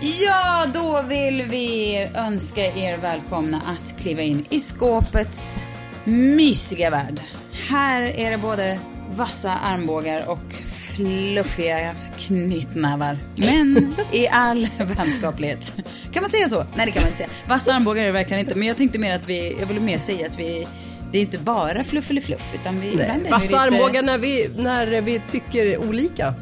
Ja, då vill vi önska er välkomna att kliva in i skåpets mysiga värld. Här är det både vassa armbågar och fluffiga knytnävar. Men i all vänskaplighet. Kan man säga så? Nej, det kan man inte säga. Vassa armbågar är det verkligen inte. Men jag tänkte mer att vi, jag ville mer säga att vi det är inte bara fluff eller fluff utan vi Vassa lite- armbågar när vi, när vi tycker olika.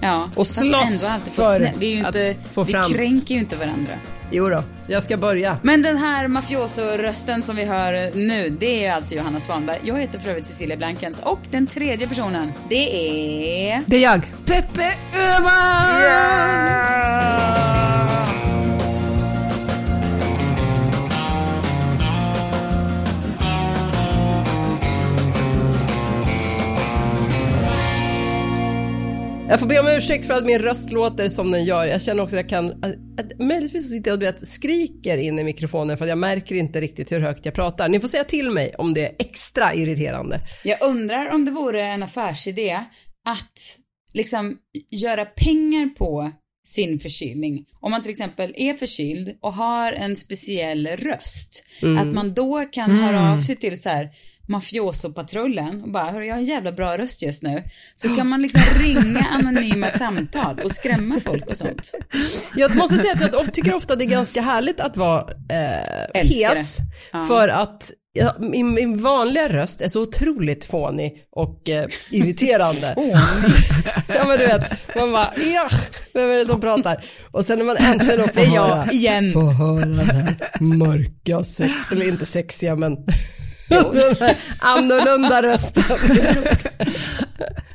Ja, och slåss för Vi, ju inte, att få vi fram- kränker ju inte varandra. Jo då, jag ska börja. Men den här mafioso-rösten som vi hör nu, det är alltså Johanna Svanberg. Jag heter för övrigt Cecilia Blankens och den tredje personen, det är... Det är jag, Peppe Öhman! Jag får be om ursäkt för att min röst låter som den gör. Jag känner också att jag kan, att, att, möjligtvis så sitter jag och vet, skriker in i mikrofonen för att jag märker inte riktigt hur högt jag pratar. Ni får säga till mig om det är extra irriterande. Jag undrar om det vore en affärsidé att liksom göra pengar på sin förkylning. Om man till exempel är förkyld och har en speciell röst. Att man då kan höra av sig till så här mafiosopatrullen och bara, hörru jag har en jävla bra röst just nu. Så kan man liksom ringa anonyma samtal och skrämma folk och sånt. Jag måste säga att jag tycker ofta det är ganska härligt att vara eh, hes. För att ja, min, min vanliga röst är så otroligt fånig och eh, irriterande. ja men du vet, man bara ja, vem är det som pratar? Och sen när man äntligen får höra, igen. får höra den här mörka, eller inte sexiga men annorlunda rösten.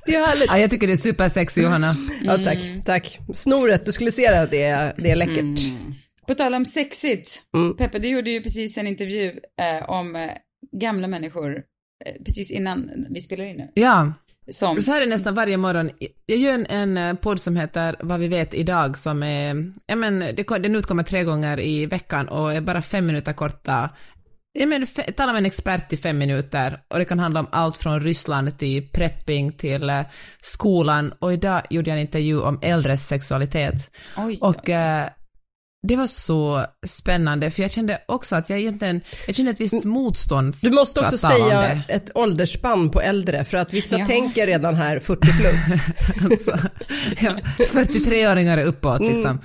det är härligt. Ja, jag tycker det är supersexy Johanna. Ja tack, tack. Snoret, du skulle se det, det är, det är läckert. På tal om sexigt. Mm. Peppe, du gjorde ju precis en intervju eh, om eh, gamla människor eh, precis innan vi spelar in nu. Ja, Som, så här är det nästan varje morgon. Jag gör en, en eh, podd som heter Vad vi vet idag som är, ja men det, den utkommer tre gånger i veckan och är bara fem minuter korta. Fe- tala med en expert i fem minuter och det kan handla om allt från Ryssland till prepping till eh, skolan och idag gjorde jag en intervju om äldres sexualitet. oj, Och eh, det var så spännande för jag kände också att jag egentligen, jag kände ett visst motstånd. Du måste också säga ett åldersspann på äldre för att vissa Ja. tänker redan här 40 plus. alltså, ja, 43-åringar är uppåt liksom.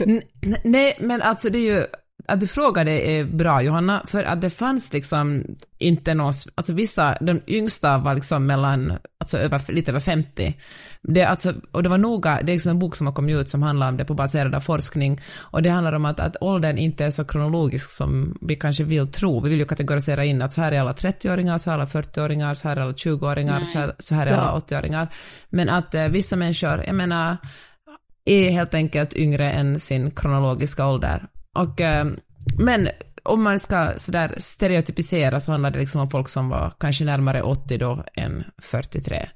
N- n- nej, men alltså det är ju, att du frågade är bra Johanna, för att det fanns liksom inte någon, alltså vissa, de yngsta var liksom mellan, alltså över, lite över 50. Det, alltså, och det var noga, det är liksom en bok som har kommit ut som handlar om det på baserad av forskning, och det handlar om att, att åldern inte är så kronologisk som vi kanske vill tro. Vi vill ju kategorisera in att så här är alla 30-åringar, så här är alla 40-åringar, så här är alla 20-åringar, så här, så här är alla 80-åringar. Men att eh, vissa människor, jag menar, är helt enkelt yngre än sin kronologiska ålder. Och, eh, men om man ska sådär stereotypisera så handlar det liksom om folk som var kanske närmare 80 då än 43.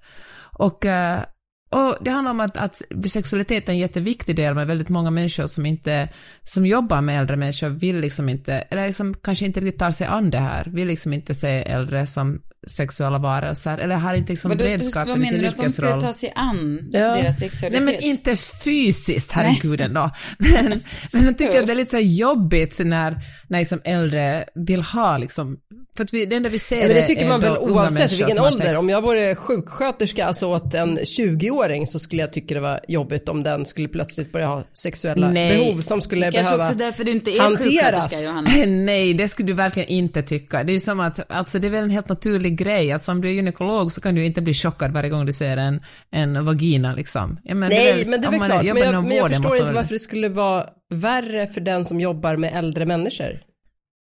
Och, eh, och det handlar om att, att sexualitet är en jätteviktig del med väldigt många människor som inte, som jobbar med äldre människor vill liksom inte, eller liksom kanske inte riktigt tar sig an det här, vill liksom inte se äldre som sexuella varelser, eller har inte liksom redskapen vad i menar sin du att de skulle yrkesroll. ta sig an Ja. deras Nej sexualitet? men inte fysiskt, herregud ändå. Men, men jag tycker att det är lite så jobbigt när, när liksom äldre vill ha liksom, för att vi, det enda vi ser Ja, men det är tycker man väl oavsett vilken ålder. Om jag vore sjuksköterska alltså åt en 20-åring så skulle jag tycka det var jobbigt om den skulle plötsligt börja ha sexuella Nej. behov som skulle Kanske behöva också därför du inte är hanteras. Nej, det skulle du verkligen inte tycka. Det är ju som att, alltså det är väl en helt naturlig grej, att om du är gynekolog så kan du inte bli chockad varje gång du ser en, en vagina liksom. Ja, men Nej, väl- men det är väl klart. Men jag, men jag förstår inte varför det skulle vara värre för den som jobbar med äldre människor.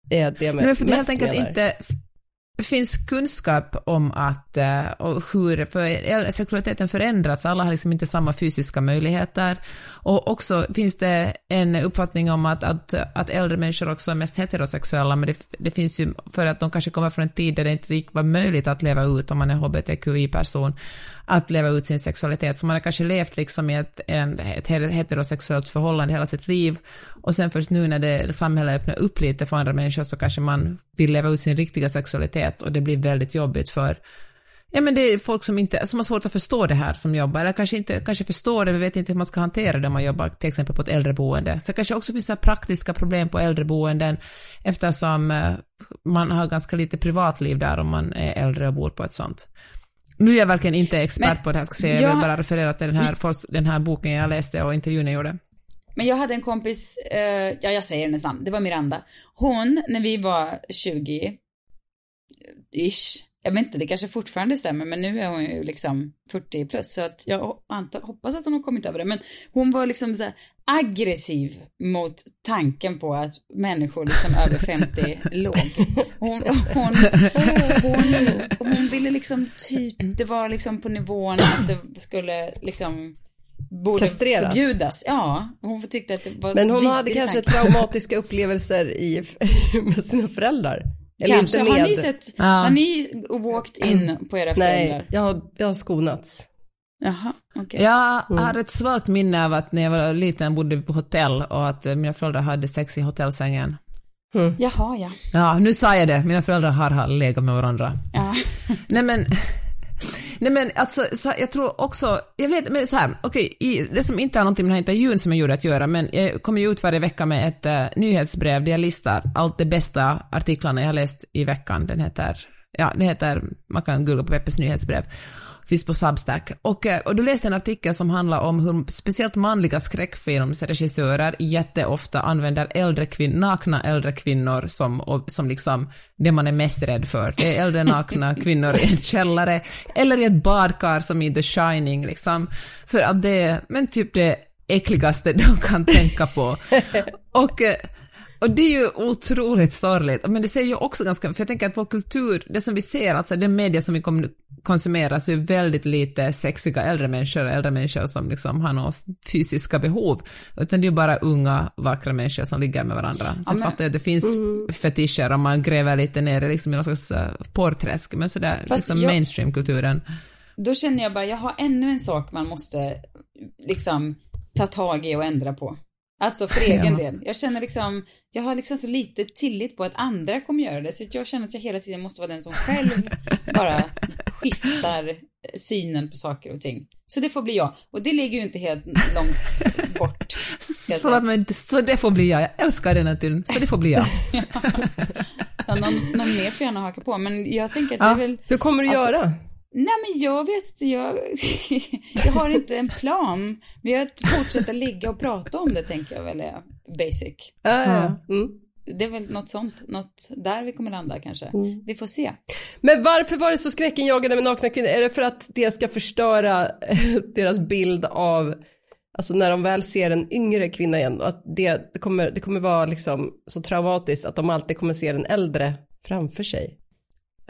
Det är det jag men för det mest enkelt menar. inte finns kunskap om att eh, och hur för sexualiteten förändrats, alla har liksom inte samma fysiska möjligheter. Och också finns det en uppfattning om att, att, att äldre människor också är mest heterosexuella, men det, det finns ju för att de kanske kommer från en tid där det inte var möjligt att leva ut om man är hbtqi-person, att leva ut sin sexualitet. Så man har kanske levt liksom i ett, en, ett heterosexuellt förhållande hela sitt liv och sen först nu när det, samhället öppnar upp lite för andra människor så kanske man vill leva ut sin riktiga sexualitet och det blir väldigt jobbigt för Ja men det är folk som inte, som har svårt att förstå det här som jobbar, eller kanske inte, kanske förstår det men vet inte hur man ska hantera det om man jobbar till exempel på ett äldreboende. Så det kanske också finns så praktiska problem på äldreboenden eftersom eh, man har ganska lite privatliv där om man är äldre och bor på ett sånt. Nu är jag verkligen inte expert men, på det här, ska säga, jag vill bara referera till den här, den här boken jag läste och intervjun jag gjorde. Men jag hade en kompis, eh, ja jag säger hennes namn, det var Miranda. Hon, när vi var 20, ish, jag vet inte, det kanske fortfarande stämmer, men nu är hon ju liksom 40 plus, så att jag antar, hoppas att hon har kommit över det, men hon var liksom så aggressiv mot tanken på att människor liksom över 50 låg. Hon, hon, hon, hon, ville liksom typ, det var liksom på nivån att det skulle liksom borde Kastreras. förbjudas. Ja, hon tyckte att det var Men hon hade kanske tanke. traumatiska upplevelser i, med sina föräldrar. Eller kanske. inte med. Har ni sett, ja. har ni walked in på era föräldrar? Nej, jag har, jag har skonats. Jaha, okej. Okay. Jag mm. har ett svagt minne av att när jag var liten bodde på hotell och att mina föräldrar hade sex i hotellsängen. Mm. Jaha, ja. Ja, nu sa jag det. Mina föräldrar har legat med varandra. Ja. Nej men, Nej men alltså, så jag tror också, jag vet, men så här, okej, okay, det som inte har någonting med den här intervjun som jag gjorde att göra, men jag kommer ju ut varje vecka med ett uh, nyhetsbrev där jag listar allt det bästa artiklarna jag har läst i veckan. Den heter, ja, det heter, man kan googla på Peppes nyhetsbrev finns på Substack. Och, eh, och du läste en artikel som handlar om hur speciellt manliga skräckfilmsregissörer jätteofta använder äldre kvin nakna äldre kvinnor som, och, som liksom det man är mest rädd för. Det är äldre nakna kvinnor i en källare eller i ett badkar som i The Shining liksom. För att det är, men typ det äckligaste de kan tänka på. Och eh, och det är ju otroligt sorgligt, men det säger ju också ganska, för jag tänker att vår kultur, det som vi ser, alltså den media som vi konsumerar, så är väldigt lite sexiga äldre människor, äldre människor som liksom har några fysiska behov, utan det är ju bara unga, vackra människor som ligger med varandra. Så ja, jag fattar att det finns mm. fetischer om man gräver lite ner liksom i någon slags uh, porrträsk, men sådär, liksom mainstream-kulturen. Då känner jag bara, jag har ännu en sak man måste liksom ta tag i och ändra på. Alltså för egen ja. del. Jag känner liksom, jag har liksom så lite tillit på att andra kommer göra det, så jag känner att jag hela tiden måste vara den som själv bara skiftar synen på saker och ting. Så det får bli jag. Och det ligger ju inte helt långt bort. Förlåt men så det får bli jag. Jag älskar den naturen, så det får bli jag. ja, någon, någon mer får gärna haka på, men jag tänker att ja. det är väl... Hur kommer du alltså, göra? Nej men jag vet inte, jag, jag har inte en plan. Men jag fortsätter ligga och prata om det tänker jag väl är basic. Ja. mm. Det är väl något sånt, något där vi kommer landa kanske. Mm. Vi får se. Men varför var det så skräckinjagande med nakna kvinnor? Är det för att det ska förstöra deras bild av, alltså när de väl ser en yngre kvinna igen, att det, det, kommer, det kommer vara liksom så traumatiskt att de alltid kommer se den äldre framför sig?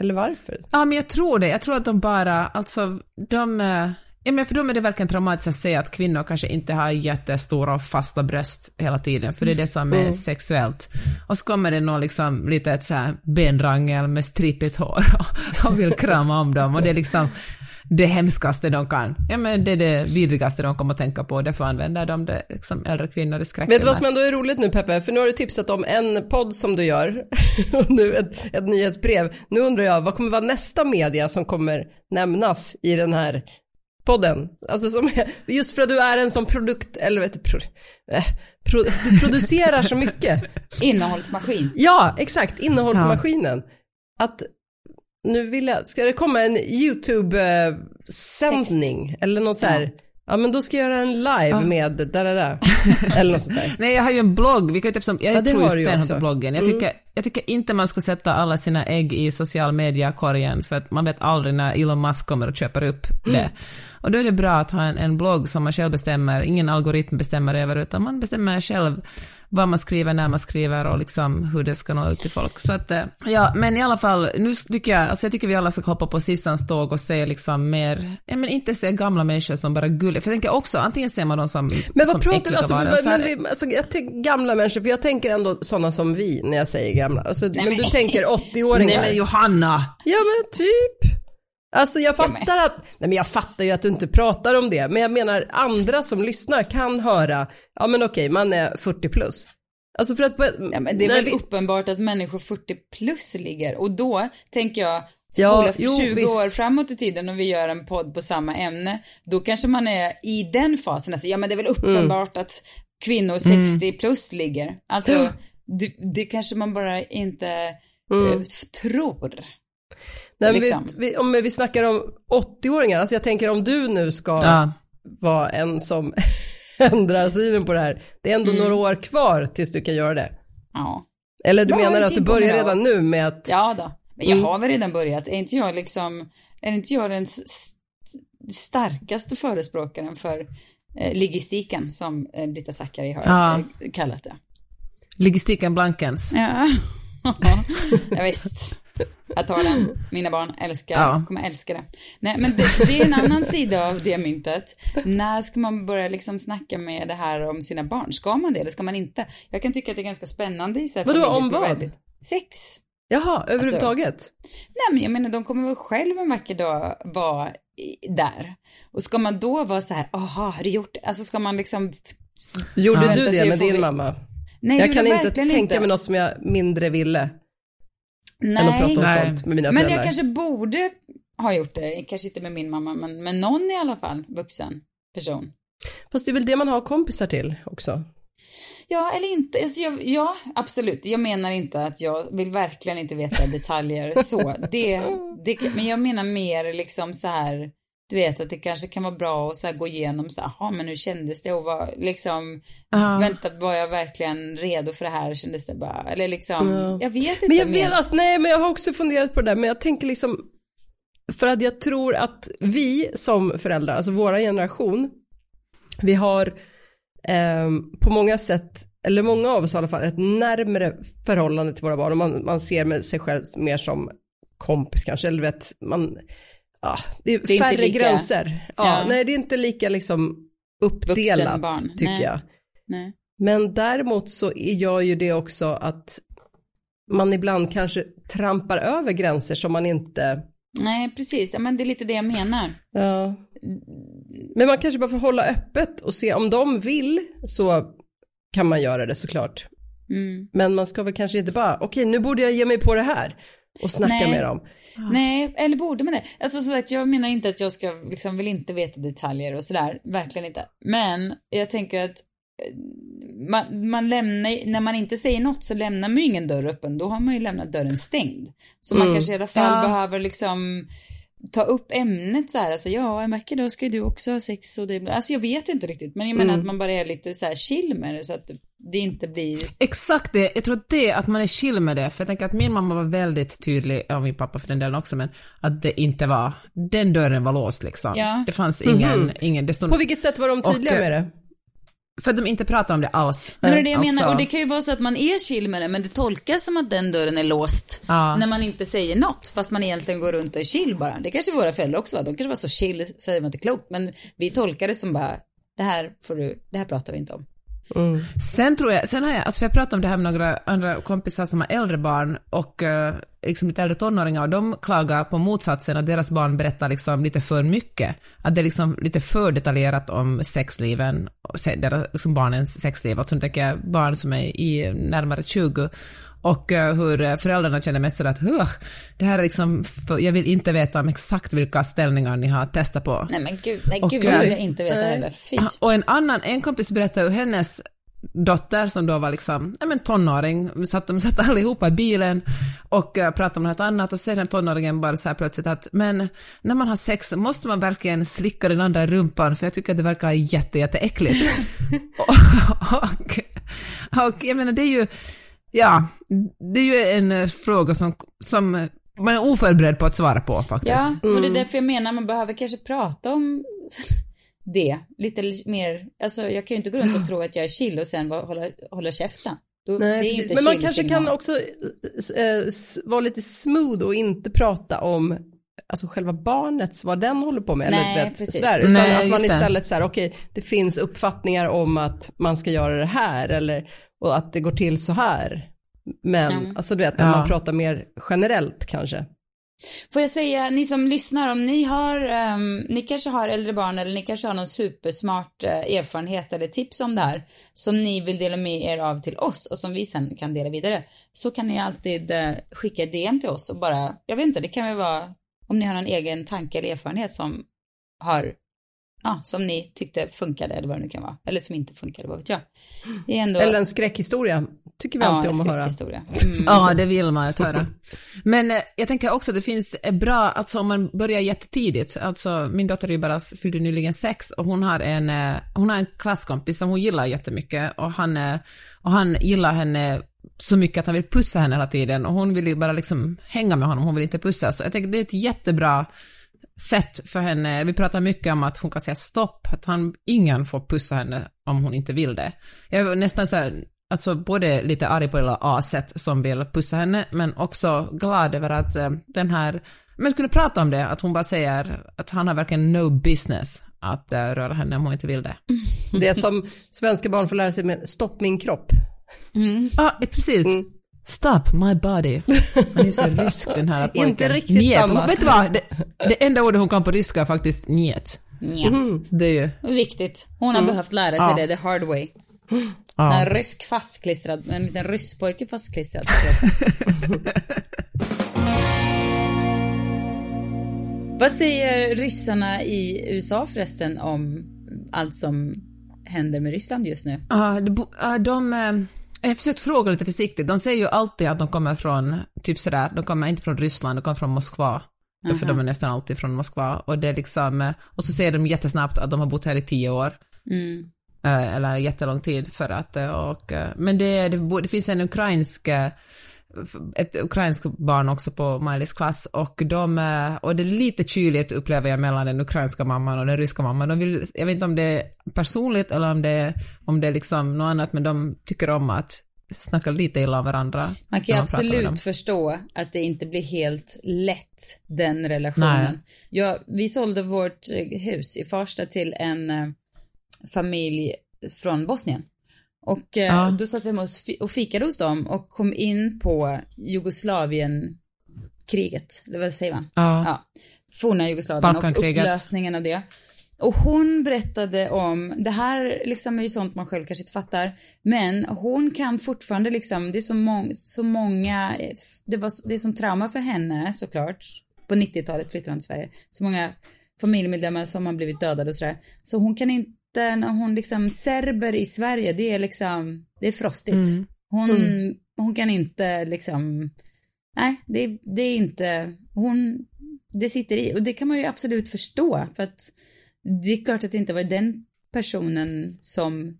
Eller varför? Ja, men jag tror det. Jag tror att de bara, alltså, de... Eh, ja, men för dem är det verkligen traumatiskt att se att kvinnor kanske inte har jättestora och fasta bröst hela tiden, för det är det som är mm. sexuellt. Och så kommer det någon liksom litet så här benrangel med strippigt hår och, och vill krama om dem och det är liksom det hemskaste de kan. Ja men det är det vidrigaste de kommer att tänka på, därför använder de det som äldre kvinnor i skräckfilmer. Vet du vad som ändå är roligt nu Peppe? För nu har du tipsat om en podd som du gör och nu ett, ett nyhetsbrev. Nu undrar jag, vad kommer vara nästa media som kommer nämnas i den här podden? Alltså som, just för att du är en sån produkt, eller vet du, pro, äh, pro, du producerar så mycket. Innehållsmaskin. Ja, exakt, innehållsmaskinen. Ja. Att nu vill jag, ska det komma en YouTube-sändning eller något så här? Ja. ja. men då ska jag göra en live ja. med där, där, där. eller något sånt där. Nej jag har ju en blogg, vi kan typ som, jag ja, tror ju stenhårt på bloggen. Jag tycker, mm. jag tycker inte man ska sätta alla sina ägg i social media-korgen för att man vet aldrig när Elon Musk kommer och köper upp mm. det. Och då är det bra att ha en, en blogg som man själv bestämmer, ingen algoritm bestämmer över utan man bestämmer själv vad man skriver, när man skriver och liksom hur det ska nå ut till folk. Så att, eh, ja, men i alla fall, nu tycker jag, alltså jag tycker vi alla ska hoppa på sistans tåg och se liksom mer, ja men inte se gamla människor som bara gulliga, för jag tänker också, antingen ser man dem som Men vad som pratar vi, alltså, varelser. men, vi, alltså jag tänker gamla människor, för jag tänker ändå sådana som vi när jag säger gamla. Alltså, men du tänker 80-åringar. Nej men Johanna! Ja men typ. Alltså jag fattar att, nej men jag fattar ju att du inte pratar om det, men jag menar andra som lyssnar kan höra, ja men okej, man är 40 plus. Alltså för att, Ja, men det är väl vi- uppenbart att människor 40 plus ligger och då tänker jag Ja, spola jo, 20 visst. år framåt i tiden och vi gör en podd på samma ämne, då kanske man är i den fasen, alltså, ja men det är väl Mm. uppenbart att kvinnor 60 plus ligger. Alltså, det, det kanske man bara inte Mm. eh, tror. Nej, liksom. vi, vi, om vi snackar om 80-åringar, alltså jag tänker om du nu ska Ja. vara en som ändrar synen på det här, det är ändå Mm. några år kvar tills du kan göra det. Ja. Eller du menar att du börjar redan nu med att, Ja då. Men jag Mm. har väl redan börjat. Är inte jag liksom, är inte jag den s- starkaste förespråkaren för eh, logistiken som eh, Dita Zackari har Ja. eh, kallat det? Logistiken Blankens. Ja, ja visst. Jag tar den. Mina barn älskar, Ja. kommer älska det. Nej, men det, det är en annan sida av det myntet. När ska man börja liksom snacka med det här om sina barn? Ska man det eller ska man inte? Jag kan tycka att det är ganska spännande i så här Vadå, om vad? väldigt- Sex. jaha, överhuvudtaget? Nej men jag menar de kommer väl själv en vacker dag vara där. Och ska man då vara så här, aha, har du gjort det? Alltså ska man liksom, Gjorde du det med din vi- mamma? nej jag kan inte tänka inte. mig något som jag mindre ville Nej, prata om Nej. sånt med mina men föräldrar. jag kanske borde ha gjort det, kanske inte med min mamma, men, men någon i alla fall, vuxen person. Fast det är väl det man har kompisar till också. Ja, eller inte. Alltså jag, ja, absolut. Jag menar inte att jag vill verkligen inte veta detaljer så. Det, det, men jag menar mer liksom så här, du vet att det kanske kan vara bra att så gå igenom så här, "Jaha, men hur kändes det och vad, liksom, Ja. vänta, var jag verkligen redo för det här? Kändes det bara, eller liksom, Ja. jag vet inte Men jag vet, alltså, nej men jag har också funderat på det där, men jag tänker liksom, för att jag tror att vi som föräldrar, alltså våra generation, vi har ehm, på många sätt, eller många av oss i alla fall, ett närmre förhållande till våra barn och man, man ser med sig själv mer som kompis kanske, eller vet, man, ja, det är, Det är färre lika- gränser. Ja, Ja. Nej, det är inte lika liksom uppdelat, Vuxenbarn, tycker nej. jag. Nej. Men däremot så gör ju det också att man ibland kanske trampar över gränser som man inte, nej, precis. Men det är lite det jag menar. ja. Men man kanske bara får hålla öppet och se om de vill så kan man göra det såklart. Mm. Men man ska väl kanske inte bara, okej nu borde jag ge mig på det här och snacka Nej. med dem. Nej, eller borde man det? Alltså så att jag menar inte att jag ska, liksom vill inte veta detaljer och sådär, verkligen inte. Men jag tänker att eh, man, man lämnar, ju- när man inte säger något så lämnar man ju ingen dörr öppen, då har man ju lämnat dörren stängd. Så man Mm. kanske i alla fall Ja. behöver liksom ta upp ämnet så här, alltså ja, en vacker dag ska ju du också ha sex och det, alltså jag vet inte riktigt, men jag menar Mm. att man bara är lite så här chill med det så att det inte blir, Exakt det, jag tror att det, att man är chill med det, för jag tänker att min mamma var väldigt tydlig, och min pappa för den delen också, men att det inte var, den dörren var låst liksom. Ja. Det fanns ingen, Mhm. ingen, det stod, På vilket sätt var de tydliga Och, med det? för att de inte pratade om det alls. Men det är det jag Alltså- menar, och det kan ju vara så att man är chill med det, men det tolkas som att den dörren är låst Ja. när man inte säger något, fast man egentligen går runt och är chill bara. Det kanske våra föräldrar också var, de kanske var så chill så det var inte klokt, men vi tolkar det som bara, det här får du, det här pratar vi inte om. Mm. Sen tror jag, sen har jag, alltså för jag pratat om det här med några andra kompisar som har äldre barn och eh, liksom lite äldre tonåringar och de klagar på motsatsen att deras barn berättar liksom lite för mycket. Att det är liksom lite för detaljerat om sexliven, och se- deras, liksom barnens sexliv. Alltså nu tänker jag barn som är i närmare 20 och eh, hur eh, föräldrarna känner mest sådär att "Ugh, det här är liksom, för, jag vill inte veta om exakt vilka ställningar ni har testat på. Nej men gud, nej Och, gud vill eh, jag inte veta heller, fy. Och en annan, en kompis berättade hur hennes dotter som då var liksom, ja men tonåring, satt, de satt allihopa i bilen och uh, pratade om något annat och sen den tonåringen bara så här plötsligt att men när man har sex måste man verkligen slicka den andra rumpan för jag tycker att det verkar jätte, jätteäckligt. och, och, och jag menar det är ju, ja, det är ju en eh, fråga som, som man är oförberedd på att svara på faktiskt. Ja, och det är därför jag menar man behöver kanske prata om det. Lite mer, alltså jag kan ju inte gå runt och tro att jag är chill och sen hålla, hålla käften. Då, Nej, det är precis. inte Men man kanske signal. kan också eh, s- vara lite smooth och inte prata om alltså själva barnets, vad den håller på med. Nej, eller, vet, precis. sådär, utan Nej, att man just det. istället så här, okej, det finns uppfattningar om att man ska göra det här eller och att det går till så här. Men, Mm. alltså du vet, när Ja. man pratar mer generellt kanske. Får jag säga, ni som lyssnar, om ni har, ehm, ni kanske har äldre barn eller ni kanske har någon supersmart eh, erfarenhet eller tips om det här som ni vill dela med er av till oss och som vi sen kan dela vidare så kan ni alltid eh, skicka DM till oss och bara, jag vet inte, det kan väl vara om ni har någon egen tanke eller erfarenhet som har, ja, som ni tyckte funkade eller vad det nu kan vara, eller som inte funkade, vad vet jag. Det är ändå, Eller en skräckhistoria, tycker vi alltid ja, om att höra. skräckhistoria. Mm. Ja, det vill man ju höra. Men eh, jag tänker också att det finns eh, bra, alltså om man börjar jättetidigt, alltså min dotter är ju bara fyllde nyligen sex och hon har en, eh, hon har en klasskompis som hon gillar jättemycket och han, eh, och han gillar henne så mycket att han vill pussa henne hela tiden och hon vill ju bara liksom hänga med honom, hon vill inte pussa. Så jag tänker det är ett jättebra sätt för henne, vi pratar mycket om att hon kan säga stopp, att han, ingen får pussa henne om hon inte vill det. Jag var nästan så här, alltså både lite arg på det aset som vill pussa henne, men också glad över att eh, den här, men kunde prata om det, att hon bara säger att han har verkligen no business att eh, röra henne om hon inte vill det. Det är som svenska barn får lära sig med stopp min kropp. Ja, eh, precis. Stop my body. Han är så rysk den här pojken. Inte riktigt Njet. samma. Vet du vad, det, det enda ordet hon kan på ryska är faktiskt njet. Njet. Så det är ju, Viktigt. Hon har behövt lära sig Ja. det the hard way. ja. En rysk fastklistrad, en liten rysspojke fastklistrad. till kroppen. Vad säger ryssarna i USA förresten om allt som händer med Ryssland just nu? Ja, ja, de, eh, jag har försökt fråga lite försiktigt. De säger ju alltid att de kommer från, typ sådär, de kommer inte från Ryssland, de kommer från Moskva. För de är nästan alltid från Moskva. Och det är liksom, eh, och så säger de jättesnabbt att de har bott här i tio år. Mm. Eh, Eller jättelång tid för att, eh, och, men det, det, det finns en ukrainsk, ett ukrainskt barn också på Miley's klass och de, eh, och det är lite kyligt upplever jag mellan den ukrainska mamman och den ryska mamman. De vill, jag vet inte om det är personligt eller om det, om det är liksom något annat, men de tycker om att snacka lite illa om varandra. Man kan dem. absolut förstå att det inte blir helt lätt, den relationen. Ja, vi sålde vårt hus i Farsta till en eh, familj från Bosnien. Och eh, Ja. då satt vi med oss och fikade hos dem och kom in på Jugoslavienkriget, eller vad säger man? Ja. Ja, forna Jugoslavien och upplösningen av det. Och hon berättade om, det här liksom är ju sånt man själv kanske inte fattar, men hon kan fortfarande liksom, det är så, mång, så många, det var det är som trauma för henne såklart, på 90-talet flyttade hon till Sverige, så många familjemedlemmar som har blivit dödade och sådär. Så hon kan inte, när hon liksom, serber i Sverige, det är liksom, det är frostigt. Mm. Hon, hon kan inte liksom, nej, det, det är inte, hon, det sitter i och det kan man ju absolut förstå för att det är klart att det inte var den personen som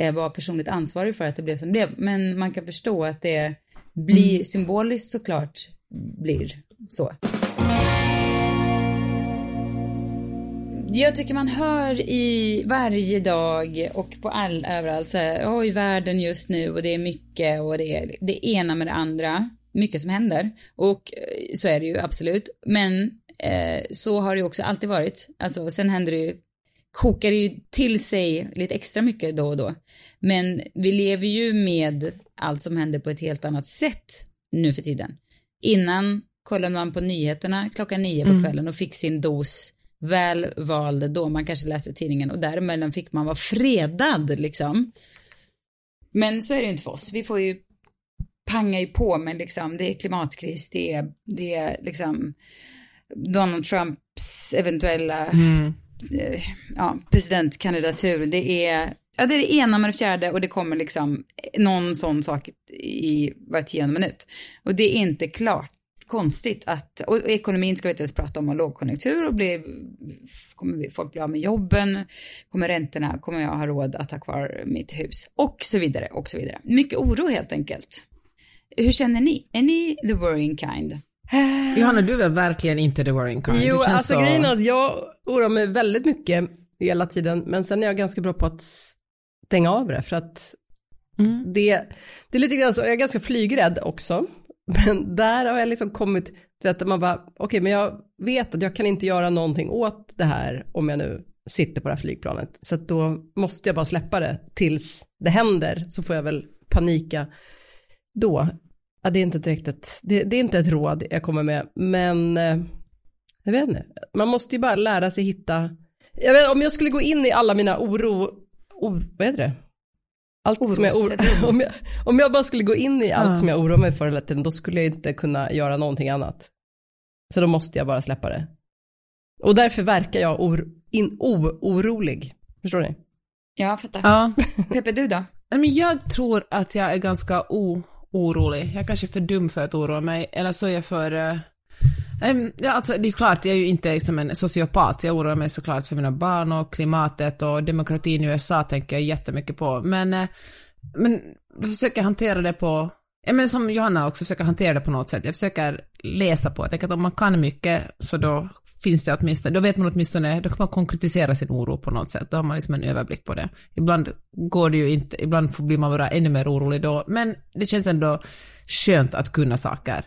eh, var personligt ansvarig för att det blev som det blev, men man kan förstå att det blir symboliskt såklart blir så. Jag tycker man hör i varje dag och på all överallt så här, oj världen just nu och det är mycket och det är det ena med det andra, mycket som händer och eh, så är det ju absolut, men eh, så har det ju också alltid varit, alltså sen händer det ju, kokar det ju till sig lite extra mycket då och då, men vi lever ju med allt som händer på ett helt annat sätt nu för tiden. Innan kollade man på nyheterna klockan nio på kvällen och fick sin dos väl vald då man kanske läste tidningen och däremellan fick man vara fredad liksom. Men så är det ju inte för oss. Vi får ju panga ju på med liksom, det är klimatkris, det är, det är liksom Donald Trumps eventuella Mm. eh, ja, presidentkandidatur. Det är, ja, det är det ena med det fjärde och det kommer liksom någon sån sak i var tionde minut. Och det är inte klart konstigt att, och ekonomin ska vi inte ens prata om, och lågkonjunktur och blir, kommer vi- folk bli av med jobben, kommer räntorna, kommer jag ha råd att ha kvar mitt hus och så vidare och så vidare. Mycket oro helt enkelt. Hur känner ni? Är ni the worrying kind? Johanna, du är verkligen inte the worrying kind? Jo, alltså så... grejen är att jag oroar mig väldigt mycket hela tiden, men sen är jag ganska bra på att stänga av det för att Mm. det, det är lite grann så, jag är ganska flygrädd också, men där har jag liksom kommit, till att man bara, okej men jag vet att jag kan inte göra någonting åt det här om jag nu sitter på det här flygplanet, så att då måste jag bara släppa det tills det händer, så får jag väl panika då. Ja, det är inte direkt ett, det, det är inte ett råd jag kommer med, men eh, jag vet inte, man måste ju bara lära sig hitta, jag vet, om jag skulle gå in i alla mina oro, o, vad heter det? Allt som jag, oro, om, jag, om jag bara skulle gå in i allt Ja. som jag oroar mig för hela tiden, då skulle jag inte kunna göra någonting annat. Så då måste jag bara släppa det. Och därför verkar jag or, in, orolig. Förstår ni? Ja, jag fattar. Ja. Peppe, du då? Nej, Men jag tror att jag är ganska o orolig. Jag är kanske är för dum för att oroa mig, eller så är jag för... Ehm, ja, alltså, det är klart, jag är ju inte som en sociopat. Jag oroar mig såklart för mina barn och klimatet och demokratin i USA tänker jag jättemycket på. Men, eh, men jag försöker hantera det på... Ja, men som Johanna också försöker hantera det på något sätt. Jag försöker läsa på. Jag tänker att om man kan mycket så då finns det åtminstone, då vet man åtminstone, då kan man konkretisera sin oro på något sätt. Då har man liksom en överblick på det. Ibland går det ju inte, ibland blir man bara ännu mer orolig då, men det känns ändå skönt att kunna saker.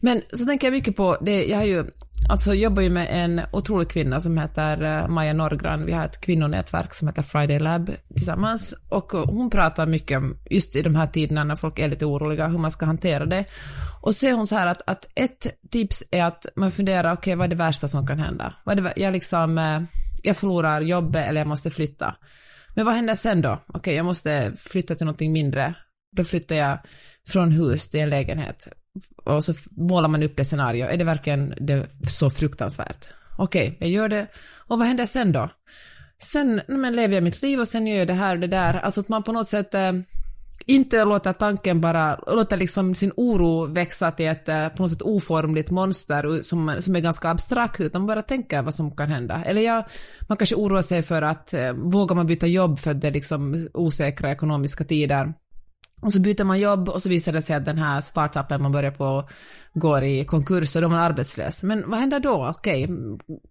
Men så tänker jag mycket på det, jag har ju, alltså jobbar ju med en otrolig kvinna som heter eh, Maja Norgran. Vi har ett kvinnonätverk som heter Friday Lab tillsammans och eh, hon pratar mycket om just i de här tiderna när folk är lite oroliga, hur man ska hantera det. Och så säger hon så här att, att ett tips är att man funderar, okej vad är det värsta som kan hända? Vad är det, jag liksom, eh, jag förlorar jobbet eller jag måste flytta. Men vad händer sen då? Okej, jag måste flytta till någonting mindre. Då flyttar jag från hus till en lägenhet. Och så målar man upp det scenario. Är det verkligen det så fruktansvärt? Okej, jag gör det. Och vad händer sen då? Sen men lever jag mitt liv och sen gör jag det här och det där. Alltså att man på något sätt eh, inte låter tanken bara, låter liksom sin oro växa till ett eh, på något sätt oformligt monster som, som är ganska abstrakt, utan bara tänker vad som kan hända. Eller ja, man kanske oroar sig för att eh, vågar man byta jobb för att det är liksom osäkra ekonomiska tider. Och så byter man jobb och så visar det sig att den här startupen man börjar på går i konkurs och då är man arbetslös. Men vad händer då? Okej,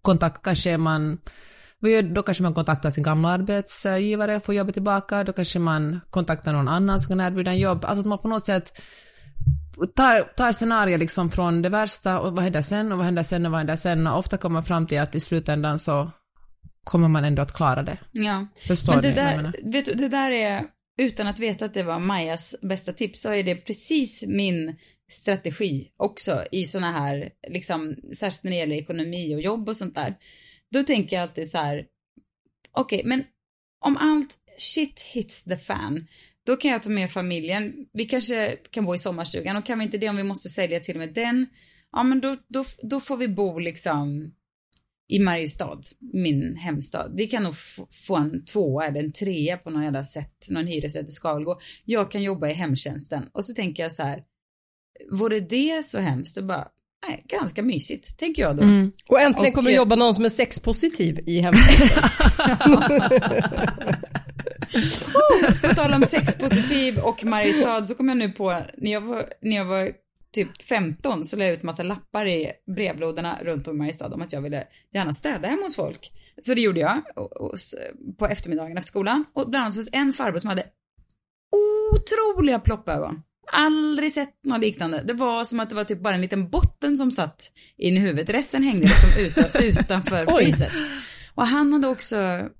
kontakt kanske man då kanske man kontaktar sin gamla arbetsgivare, får jobbet tillbaka, då kanske man kontaktar någon annan som kan erbjuda en jobb. Alltså att man på något sätt tar, tar scenarier liksom från det värsta och vad händer sen och vad händer sen och vad händer sen och ofta kommer man fram till att i slutändan så kommer man ändå att klara det. Ja. Förstår Men det ni där, vet du, det där är, utan att veta att det var Majas bästa tips, så är det precis min strategi också i sådana här, liksom, särskilt när det gäller ekonomi och jobb och sånt där. Då tänker jag alltid så här, okej, men om allt shit hits the fan, då kan jag ta med familjen. Vi kanske kan bo i sommarstugan och kan vi inte det om vi måste sälja till och med den, ja men då, då, då får vi bo liksom i Mariestad, min hemstad. Vi kan nog få en tvåa eller en trea på någon jävla sätt, någon hyresrätt i Skalgå. Jag kan jobba i hemtjänsten och så tänker jag så här, vore det så hemskt? Och bara, nej, ganska mysigt, tänker jag då. Mm. Och äntligen Och, kommer det eh, jobba någon som är sexpositiv i hemtjänsten. På tal om sexpositiv och Mariestad så kom jag nu på, när jag var, när jag var typ 15 så la jag ut massa lappar i brevlådorna runt om i Mariestad om att jag ville gärna städa hemma hos folk. Så det gjorde jag och, och, s- på eftermiddagen efter skolan och bland annat hos en farbror som hade otroliga ploppögon. Aldrig sett något liknande. Det var som att det var typ bara en liten botten som satt in i huvudet. Resten hängde liksom utan, utanför priset. Och han hade också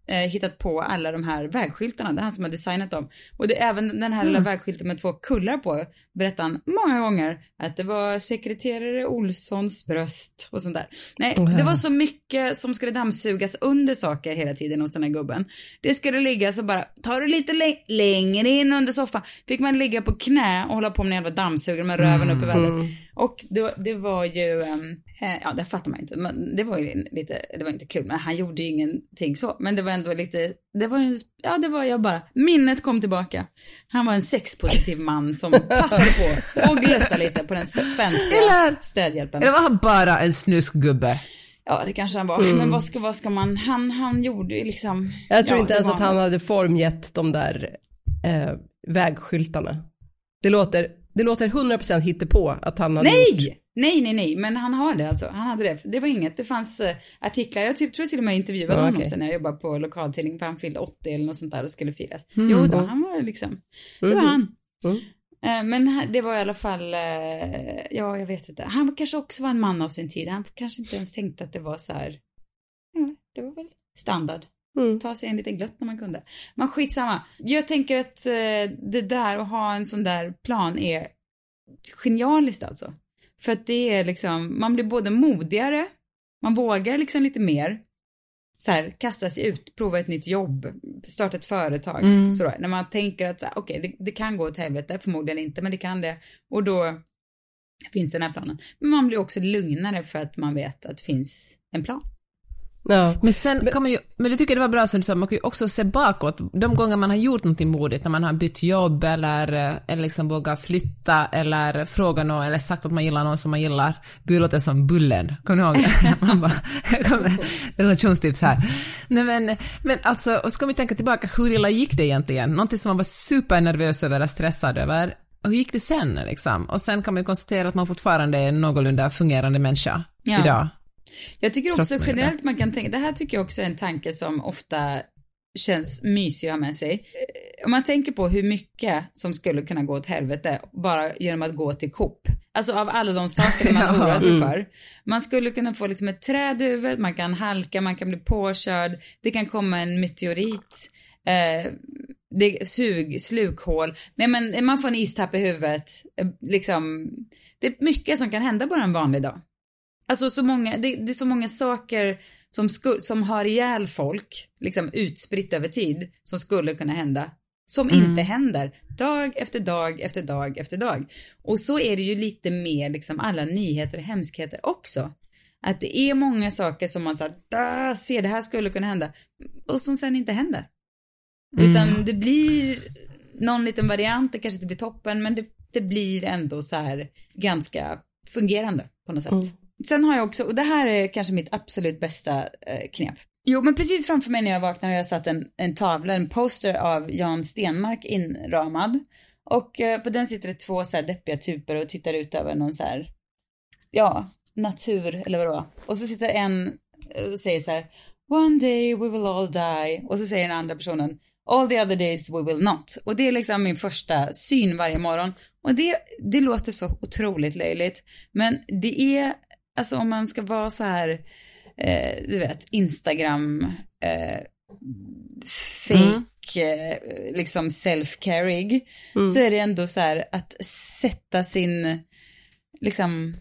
eh, hittat på alla de här vägskyltarna, det är han som har designat dem. Och det är även den här lilla vägskylten med två kullar på, berättar han många gånger att det var sekreterare Olssons bröst och sånt där. Nej, det var så mycket som skulle dammsugas under saker hela tiden hos den här gubben. Det skulle ligga så bara, tar du lite lä- längre in under soffan, fick man ligga på knä och hålla på med en jävla dammsugare med röven upp i vädret. Och det, det var ju, ehm, eh, ja det fattar man inte, men det var ju lite, det var inte kul, men han gjorde ju ingenting så, men det var ändå lite, det var ju, ja det var jag bara, minnet kom tillbaka. Han var en sexpositiv man som passade på och glöttade lite på den spänstiga Eller- städhjälpen. Eller var han bara en snuskgubbe? Ja det kanske han var, men vad ska, vad ska man, han, han gjorde ju liksom. Jag tror ja, inte ens att han hade formgett de där eh, vägskyltarna. Det låter Det låter 100% hittepå att han hade gjort. Nej! Nej, nej, nej, men han har det alltså. Han hade det. Det var inget, det fanns uh, artiklar, jag till, tror jag till och med intervjuade Ja, honom okej. sen när jag jobbade på lokaltidning, för han fyllde 80 eller något sånt där och skulle firas. Mm. Jo då, han var liksom, det var Mhm. han. Mm. Eh, Men det var i alla fall, eh, ja jag vet inte, han kanske också var en man av sin tid, han kanske inte ens tänkte att det var så här, ja, det var väl standard. Mm. Ta sig en liten glött när man kunde. Men skitsamma. Jag tänker att eh, det där att ha en sån där plan är genialiskt alltså. För att det är liksom, man blir både modigare, man vågar liksom lite mer, så här, kasta sig ut, prova ett nytt jobb, starta ett företag, Mm. sådär. När man tänker att så okej, det, det kan gå åt helvete, förmodligen inte, men det kan det. Och då finns den här planen. Men man blir också lugnare för att man vet att det finns en plan. Ja. Men sen kan man ju, men det tycker jag det var bra som du sa, man kan ju också se bakåt, de gånger man har gjort någonting modigt, när man har bytt jobb eller, eh, eller liksom vågat flytta eller fråga någon eller sagt att man gillar någon som man gillar. Gud låter som Bullen, kommer ni ihåg? man bara, relationstips här. Nej men, men alltså, och ska vi tänka tillbaka, hur illa gick det egentligen? Någonting som man var supernervös över eller stressad över. Och hur gick det sen liksom? Och sen kan man ju konstatera att man fortfarande är en någorlunda fungerande människa Ja. idag. Jag tycker också generellt man kan tänka, det här tycker jag också är en tanke som ofta känns mysig att ha med sig. Eh, Om man tänker på hur mycket som skulle kunna gå åt helvete bara genom att gå till Coop. Alltså av alla de saker man Ja. oroar sig för. Man skulle kunna få liksom ett träd i huvudet, man kan halka, man kan bli påkörd, det kan komma en meteorit, eh, det sug, slukhål, nej men man får en istapp i huvudet, eh, liksom. Det är mycket som kan hända bara en vanlig dag. Alltså så många, det, det är så många saker som, sku, som har ihjäl folk, liksom utspritt över tid, som skulle kunna hända. Som inte händer, dag efter dag efter dag efter dag. Och så är det ju lite med liksom alla nyheter och hemskheter också. Att det är många saker som man säger, ser det här skulle kunna hända, och som sen inte händer. Utan det blir någon liten variant, det kanske inte blir toppen, men det, det blir ändå så här ganska fungerande på något sätt. Sen har jag också, och det här är kanske mitt absolut bästa eh, knep. Jo, men precis framför mig när jag vaknar har jag satt en, en tavla, en poster av Jan Stenmark inramad. Och eh, på den sitter det två så här deppiga typer och tittar ut över någon så här, ja, natur eller vadå. Och så sitter en eh, och säger så här, one day we will all die. Och så säger den andra personen, all the other days we will not. Och det är liksom min första syn varje morgon. Och det, det låter så otroligt löjligt. Men det är, alltså om man ska vara så här, eh, du vet, Instagram, eh, fake, eh, liksom self-carig, så är det ändå så här att sätta sin, liksom,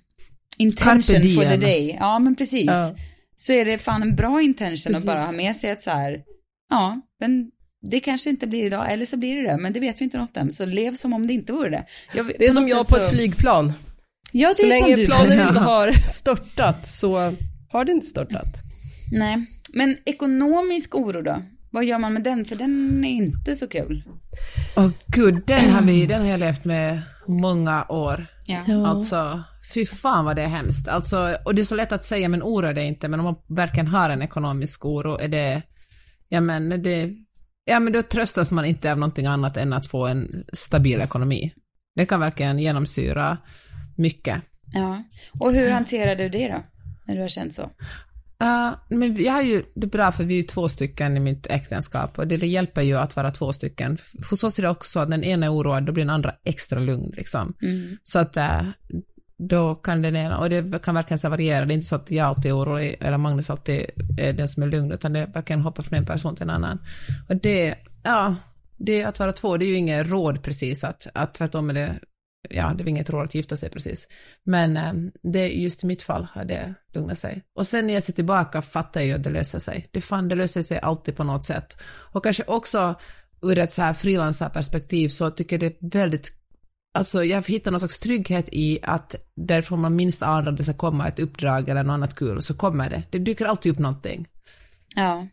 intention for the day. Ja, men precis. Ja. Så är det fan en bra intention Precis. att bara ha med sig att så här, ja, men det kanske inte blir idag, eller så blir det det, men det vet vi inte något om, så lev som om det inte vore det. Jag, Det är som jag på ett så- flygplan. Ja, det Så är som länge du. planet Ja. inte har störtat så har det inte störtat. Nej, men ekonomisk oro då? Vad gör man med den? För den är inte så kul. Åh gud, den har, vi, den har jag levt med många år. Ja. Alltså, fy fan vad det är hemskt. Alltså, och det är så lätt att säga, men oro är det inte, men om man verkligen har en ekonomisk oro, är det, ja men det, ja men då tröstas man inte av någonting annat än att få en stabil ekonomi. Det kan verkligen genomsyra mycket. ja. Och hur hanterar du det då? När du har känt så? Uh, men jag har ju det är bra för vi är ju två stycken i mitt äktenskap och det, det hjälper ju att vara två stycken. Hos oss är det också att den ena är oroad, då blir den andra extra lugn liksom. Så att uh, då kan den ena, och det kan verkligen så variera, det är inte så att jag alltid är orolig eller Magnus alltid är den som är lugn, utan det verkligen hoppar från en person till en annan. Och det, ja, det att vara två, det är ju inget råd precis att, att tvärtom är det ja, det var inget råd att gifta sig precis. Men eh, det, just i mitt fall har det lugnat sig. Och sen när jag ser tillbaka fattar jag att det löser sig. Det, fan, det löser sig alltid på något sätt. Och kanske också ur ett så här frilansarperspektiv så tycker jag det är väldigt Alltså jag hittar någon slags trygghet i att därifrån man minst anar att det ska komma ett uppdrag eller något annat kul, så kommer det. Det dyker alltid upp någonting. Ja.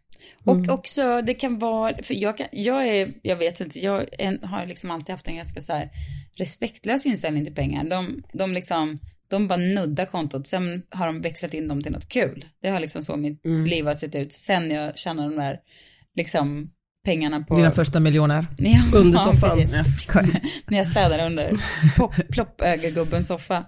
Och också det kan vara, för jag, kan, jag är, jag vet inte, jag är, har liksom alltid haft en ganska så här respektlös inställning till pengar. De, de liksom, de bara nuddar kontot, sen har de växlat in dem till något kul. Det har liksom så mitt liv har sett ut sen jag tjänar de där liksom pengarna på... Dina första miljoner. Ja, Under ja, soffan. skojar. När jag städade under plopp- ploppögegubbens soffa.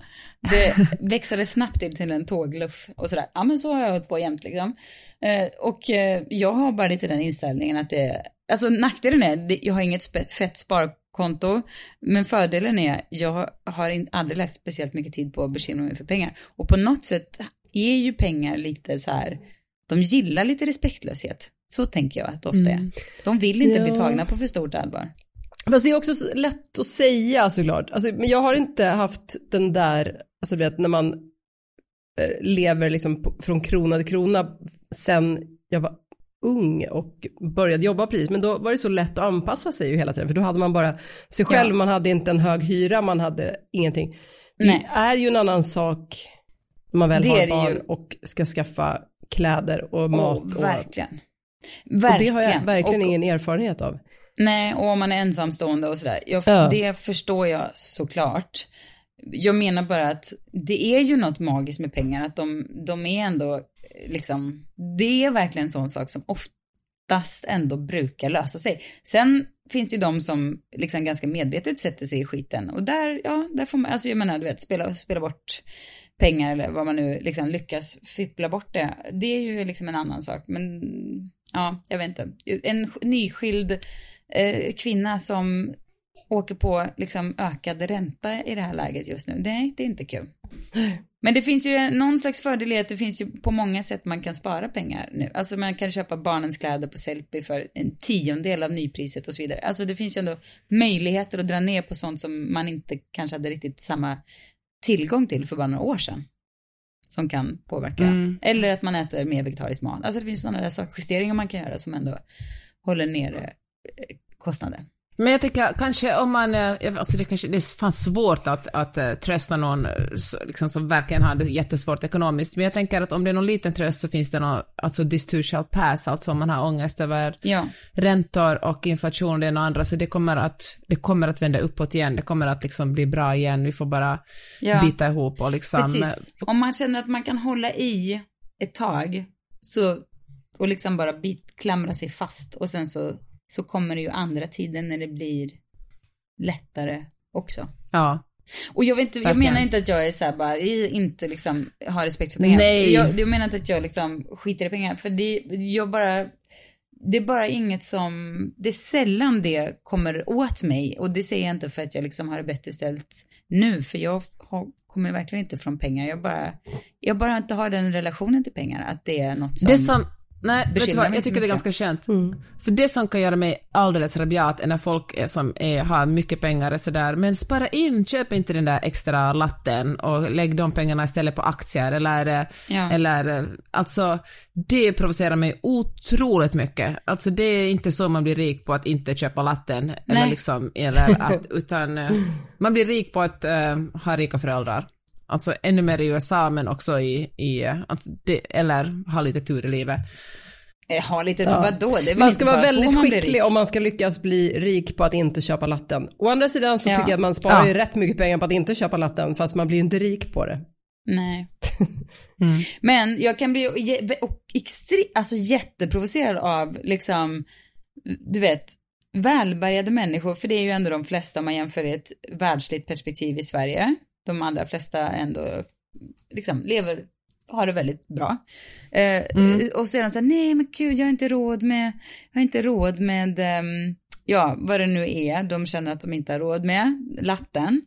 Det växlade snabbt in till en tågluff och sådär. Ja men så har jag hållit på jämt liksom. Eh, och eh, jag har bara lite den inställningen att det, alltså nackdelen är, det, jag har inget fett sparkonto, men fördelen är, jag har in, aldrig lagt speciellt mycket tid på att bekymra mig för pengar. Och på något sätt är ju pengar lite så här, de gillar lite respektlöshet. Så tänker jag att det ofta är. De vill inte bli Ja. tagna på för stort allvar. Fast det är också så lätt att säga såklart. Alltså, men jag har inte haft den där, alltså vet när man eh, lever liksom från krona till krona sen jag var ung och började jobba precis. Men då var det så lätt att anpassa sig ju hela tiden. För då hade man bara sig själv, Ja. man hade inte en hög hyra, man hade ingenting. Det Nej. är ju en annan sak när man väl Det har det barn ju. och ska skaffa kläder och mat. Och, verkligen. och Verkligen. det har jag verkligen och, ingen erfarenhet av. Nej, och om man är ensamstående och sådär. Jag, Ja. Det förstår jag såklart. Jag menar bara att det är ju något magiskt med pengar, att de, de är ändå liksom, det är verkligen en sån sak som oftast ändå brukar lösa sig. Sen finns det ju de som liksom ganska medvetet sätter sig i skiten och där, ja, där får man, alltså jag menar, du vet, spela, spela bort pengar eller vad man nu liksom lyckas fippla bort det. Det är ju liksom en annan sak, men ja, jag vet inte. En nyskild eh, kvinna som åker på liksom ökad ränta i det här läget just nu. Nej, det är inte kul. Men det finns ju någon slags fördel i att det finns ju på många sätt man kan spara pengar nu. Alltså man kan köpa barnens kläder på Sellpy för en tiondel av nypriset och så vidare. Alltså det finns ju ändå möjligheter att dra ner på sånt som man inte kanske hade riktigt samma tillgång till för bara några år sedan. Som kan påverka. Mm. Eller att man äter mer vegetarisk mat. Alltså det finns sådana där saker, justeringar man kan göra som ändå håller nere eh, kostnader. Men jag tänker kanske om man, eh, alltså det kanske, det är fan svårt att, att uh, trösta någon eh, liksom, som verkligen har det jättesvårt ekonomiskt, men jag tänker att om det är någon liten tröst så finns det någon, alltså this too shall pass, alltså om man har ångest över Ja, räntor och inflation och det ena och andra, så det kommer att, det kommer att vända uppåt igen, det kommer att liksom bli bra igen, vi får bara Ja. bita ihop och liksom, precis. Om man känner att man kan hålla i ett tag så, och liksom bara bit, klamra sig fast och sen så, så kommer det ju andra tiden när det blir lättare också. ja. Och jag, vet inte, jag Verkligen. menar inte att jag är så här bara, inte liksom har respekt för pengar. Nej. Jag, jag menar inte att jag liksom skiter i pengar, för det, jag bara, det är bara inget som, det är sällan det kommer åt mig. Och det säger jag inte för att jag liksom har det bättre ställt nu, för jag har, kommer verkligen inte från pengar. Jag bara, jag bara inte har den relationen till pengar, att det är något som... Det som, nej, vet du vad, jag tycker det är ganska skönt. För det som kan göra mig alldeles rabiat är när folk är, som är, har mycket pengar och sådär, men spara in, köp inte den där extra latten och lägg de pengarna istället på aktier eller, Ja. eller alltså det provocerar mig otroligt mycket. Alltså det är inte så man blir rik på att inte köpa latten eller liksom, eller att, utan eh, man blir rik på att eh, ha rika föräldrar. Alltså ännu mer i USA men också i, i alltså det, eller ha lite tur i livet. Eh, Ha lite, Ja. vadå? Det Man ska vara väldigt skicklig om man ska lyckas bli rik på att inte köpa latten. Å andra sidan så Ja. tycker jag att man sparar Ja. ju rätt mycket pengar på att inte köpa latten, fast man blir inte rik på det. Nej. Mm. Men jag kan bli extre- alltså jätteprovocerad av liksom, du vet, välbärgade människor, för det är ju ändå de flesta om man jämför ett världsligt perspektiv i Sverige. De allra flesta ändå liksom lever, har det väldigt bra. Eh, Och sedan så nej men gud, jag har inte råd med, jag har inte råd med, ehm, ja, vad det nu är, de känner att de inte har råd med, latten.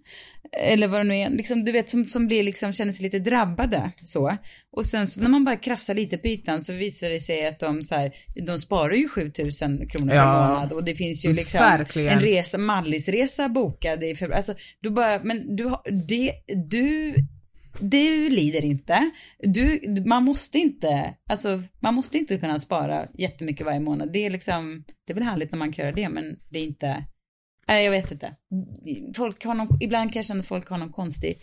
Eller vad det nu är, liksom, du vet, som, som blir liksom, känner sig lite drabbade så. Och sen så när man bara krafsar lite på ytan så visar det sig att de så här, de sparar ju 7000 kronor per Ja. månad och det finns ju liksom Verkligen. en resa, Mallisresa bokad i februari. Alltså, du bara, men du har, det, du, du lider inte. Du, man måste inte, alltså man måste inte kunna spara jättemycket varje månad. Det är liksom, det är väl härligt när man kan göra det, men det är inte, nej jag vet inte. Folk har någon, ibland kan jag känna att folk har någon konstig,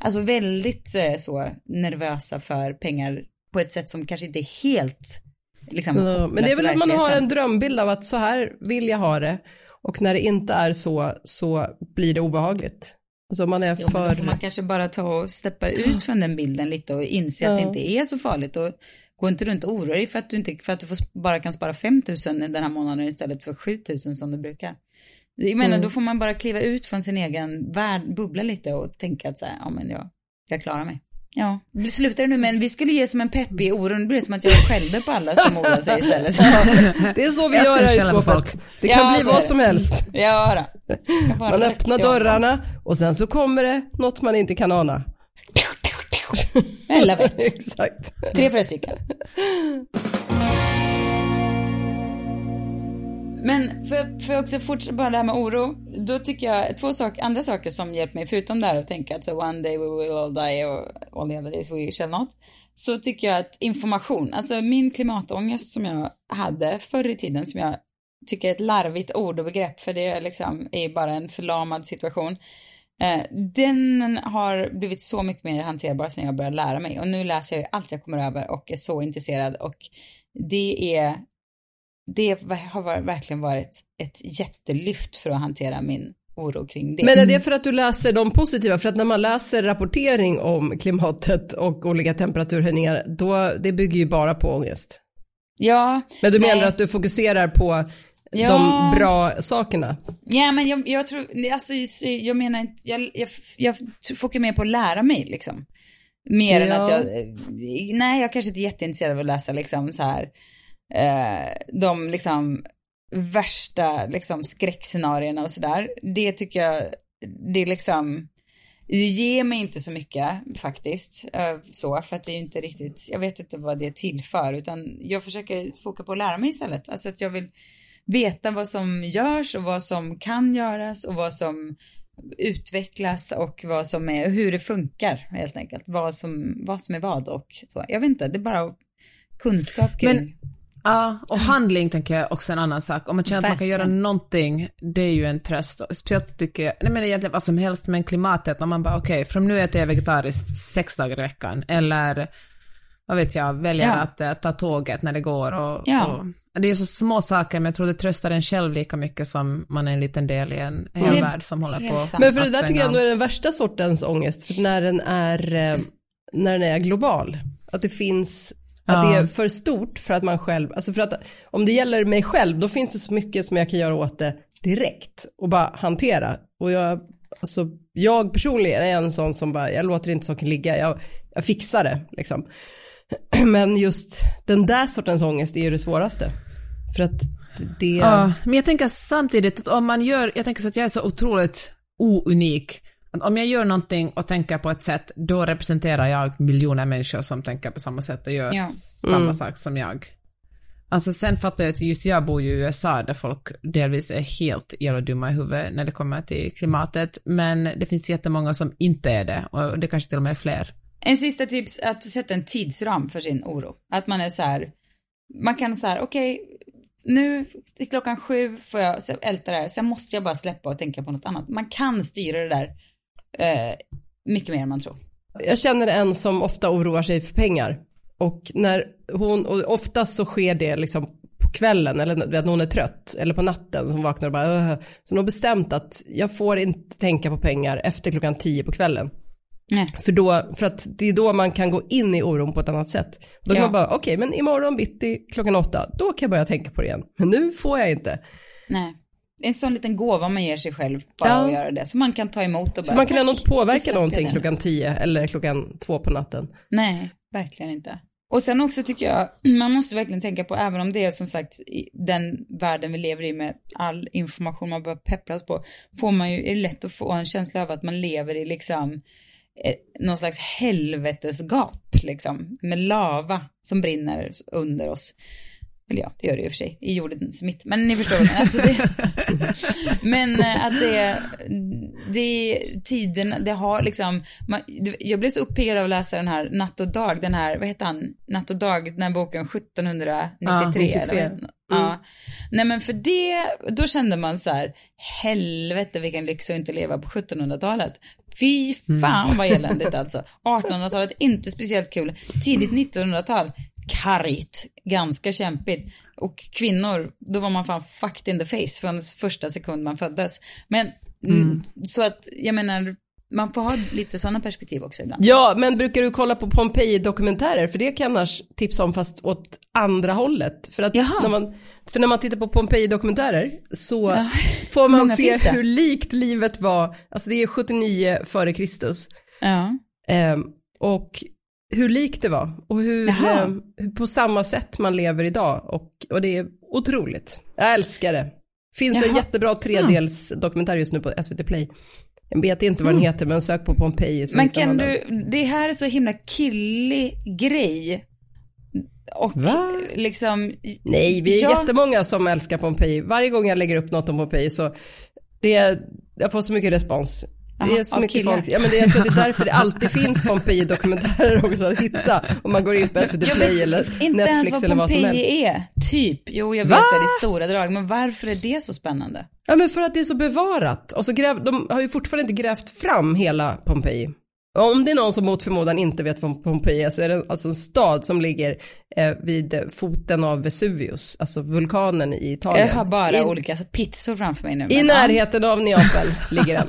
alltså väldigt eh, så nervösa för pengar på ett sätt som kanske inte är helt liksom, kopplat men det är väl att man har en drömbild av att så här vill jag ha det. Och när det inte är så, så blir det obehagligt. Alltså man är Jo, men då får för... man kanske bara ta och steppa ut från den bilden lite och inse att det Ja. inte är så farligt och gå inte runt och oroa dig för att du, inte, för att du får, bara kan spara 5 000 den här månaden istället för 7 000 som du brukar. Jag menar, mm. då får man bara kliva ut från sin egen värld, bubbla lite och tänka att så här, ja men jag, jag klarar mig. Ja, slutar det nu men vi skulle ge som en peppig oro, det blir som att jag skällde på alla som oroar sig istället. Så. Det är så vi gör här i skåpet. Det kan ja, bli vad som helst. Ja. Man öppnar dörrarna och sen så kommer det något man inte kan ana. Eller vet. Exakt. Tre fröstycken. Men för, för också fortsätta bara det här med oro, då tycker jag två saker, andra saker som hjälpt mig, förutom det här att tänka att så one day we will all die och all the other days we shall not, så tycker jag att information, alltså min klimatångest som jag hade förr i tiden, som jag tycker är ett larvigt ord och begrepp, för det är liksom är bara en förlamad situation. Eh, den har blivit så mycket mer hanterbar sen jag började lära mig och nu läser jag ju allt jag kommer över och är så intresserad och det är det har verkligen varit ett jättelyft för att hantera min oro kring det. Men är det för att du läser de positiva? För att när man läser rapportering om klimatet och olika temperaturhöjningar, då, det bygger ju bara på ångest. Ja. Men du menar att du fokuserar på ja. de bra sakerna? Ja, men jag, jag tror, alltså jag menar inte, jag, jag, jag fokuserar mer på att lära mig liksom. Mer ja. än att jag, nej jag kanske inte är jätteintresserad av att läsa liksom så här eh, de liksom värsta liksom skräckscenarierna och sådär. Det tycker jag, det är liksom, det ger mig inte så mycket faktiskt. Eh, så, för att det är ju inte riktigt, jag vet inte vad det är till för, utan jag försöker foka på att lära mig istället. Alltså att jag vill veta vad som görs och vad som kan göras och vad som utvecklas och vad som är, hur det funkar helt enkelt. Vad som, vad som är vad och så. Jag vet inte, det är bara kunskap kring. Men Ja, och handling tänker jag också en annan sak. Om man känner att man kan göra någonting, det är ju en tröst. Speciellt tycker jag, nej men egentligen vad som helst, men klimatet, när man bara okej, okay, från nu äter jag vegetariskt sex dagar i veckan, eller vad vet jag, väljer ja. att uh, ta tåget när det går och, ja. och, det är så små saker, men jag tror det tröstar en själv lika mycket som man är en liten del i en hel värld som håller på Men för det där tycker jag ändå är den värsta sortens ångest, för när den är, eh, när den är global, att det finns att ja. det är för stort för att man själv, alltså för att om det gäller mig själv, då finns det så mycket som jag kan göra åt det direkt och bara hantera. Och jag, alltså jag personligen är en sån som bara, jag låter inte saker ligga, jag, jag fixar det liksom. Men just den där sortens ångest är ju det svåraste. För att det... Ja, men jag tänker samtidigt att om man gör, jag tänker så att jag är så otroligt ounik om jag gör någonting och tänker på ett sätt, då representerar jag miljoner människor som tänker på samma sätt och gör ja. samma mm. sak som jag. Alltså sen fattar jag att just jag bor ju i USA där folk delvis är helt jävla dumma i huvudet när det kommer till klimatet, men det finns jättemånga som inte är det och det kanske till och med är fler. En sista tips, att sätta en tidsram för sin oro. Att man är så här, man kan så här, okej, okay, nu klockan sju får jag älta det här, sen måste jag bara släppa och tänka på något annat. Man kan styra det där eh, mycket mer än man tror. Jag känner en som ofta oroar sig för pengar. Och när hon, och oftast så sker det liksom på kvällen eller när hon är trött eller på natten som vaknar och bara Åh. Så hon har bestämt att jag får inte tänka på pengar efter klockan tio på kvällen. Nej. För, då, för att det är då man kan gå in i oron på ett annat sätt. Då kan ja. man bara, okej okay, men imorgon bitti klockan åtta, då kan jag börja tänka på det igen. Men nu får jag inte. Nej en sån liten gåva man ger sig själv bara ja. att göra det. Så man kan ta emot och bara. Så man kan ändå inte påverka någonting klockan tio eller klockan två på natten. Nej, verkligen inte. Och sen också tycker jag, man måste verkligen tänka på, även om det är som sagt den världen vi lever i med all information man behöver peppras på, får man ju, är det lätt att få en känsla av att man lever i liksom eh, någon slags helvetesgap liksom, med lava som brinner under oss. Eller ja, det gör det ju för sig, i jordens mitt. Men ni förstår vad alltså det, Men eh, att det, det tiden, det har liksom, man, jag blev så uppiggad av att läsa den här Natt och dag, den här, vad heter han, Natt och dag, den här boken 1793. Ja, 93. Eller, mm. ja. Nej men för det, då kände man så här, helvete vilken lyx att inte leva på 1700-talet. Fy mm. fan vad eländigt alltså. 1800-talet, inte speciellt kul. Tidigt 1900-tal, kargt, ganska kämpigt. Och kvinnor, då var man fan fucked in the face från första sekund man föddes. Men mm. så att, jag menar, man får ha lite sådana perspektiv också ibland. Ja, men brukar du kolla på Pompeji-dokumentärer? För det kan jag annars tipsa om fast åt andra hållet. För att Jaha. när man, för när man tittar på Pompeji-dokumentärer så får man se hur likt livet var, alltså det är 79 före Kristus. Ja. Ehm, och hur likt det var och hur, hur på samma sätt man lever idag. Och, och det är otroligt. Jag älskar det. Finns en Jaha. jättebra tredels dokumentär just nu på SVT Play. Jag vet inte vad den heter men sök på Pompeji Men kan du, det här är så himla killig grej. Och Va? liksom. Nej, vi är ja, jättemånga som älskar Pompeji. Varje gång jag lägger upp något om Pompeji så det jag får så mycket respons. Det är så mycket killar. folk. Ja, men det, jag tror att det är därför det alltid finns Pompeji-dokumentärer också att hitta. Om man går in på SVT Play vet eller inte ens Netflix vad eller vad som helst. Pompeji är. Typ. Jo, jag vet Va? det i stora drag. Men varför är det så spännande? Ja, men för att det är så bevarat. Och så gräv, de har ju fortfarande inte grävt fram hela Pompeji. Om det är någon som mot förmodan inte vet vad Pompeji är så är det alltså en stad som ligger eh, vid foten av Vesuvius, alltså vulkanen i Italien. Jag har bara I, olika pizzor framför mig nu. I närheten av Neapel ligger den.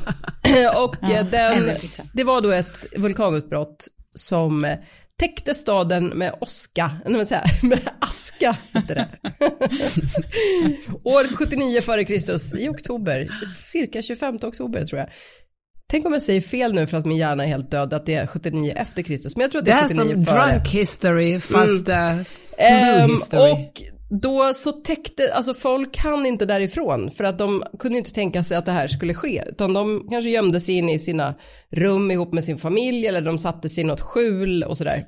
och Ja, eh, den, det var då ett vulkanutbrott som eh, täckte staden med oska, nej men så här, med aska heter det. År 79 före Kristus, i oktober, cirka 25 oktober tror jag. Tänk om jag säger fel nu för att min hjärna är helt död, att det är 79 efter Kristus, men jag tror att det Det är är 79 som före. drunk history fast mm. Ehm, flu history. och då så täckte, alltså folk kan inte därifrån för att de kunde inte tänka sig att det här skulle ske. Utan de kanske gömde sig in i sina rum ihop med sin familj eller de satte sig i något skjul och sådär.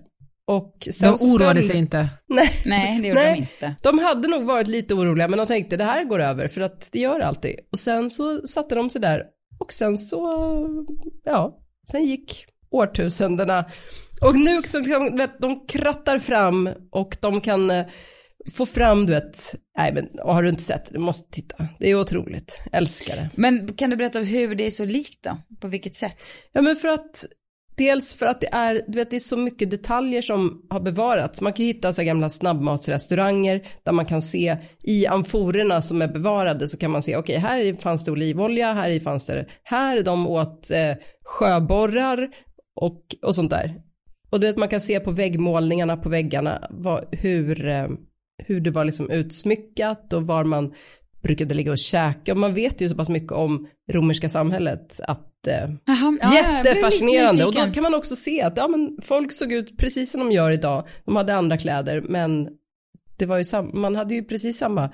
Och sen De så oroade sig inte. Nej, Nej, det gjorde Nej. de inte. de hade nog varit lite oroliga men de tänkte det här går över för att det gör det alltid. Och sen så satte de sig där och sen så, ja, sen gick årtusendena. Och nu så kan, vet, de krattar fram och de kan eh, få fram, du vet, nej men har du inte sett det, du måste titta. Det är otroligt, älskar det. Men kan du berätta hur det är så likt då? På vilket sätt? Ja men för att Dels för att det är, du vet det är så mycket detaljer som har bevarats. Man kan hitta så gamla snabbmatsrestauranger där man kan se i amforerna som är bevarade så kan man se, okej här fanns det olivolja, här i fanns det, här de åt eh, sjöborrar och, och sånt där. Och du vet man kan se på väggmålningarna på väggarna vad, hur, eh, hur det var liksom utsmyckat och var man brukade ligga och käka. Och man vet ju så pass mycket om romerska samhället att eh, Aha, ja, Jättefascinerande och då kan man också se att ja, men folk såg ut precis som de gör idag. De hade andra kläder men det var ju sam- man hade ju precis samma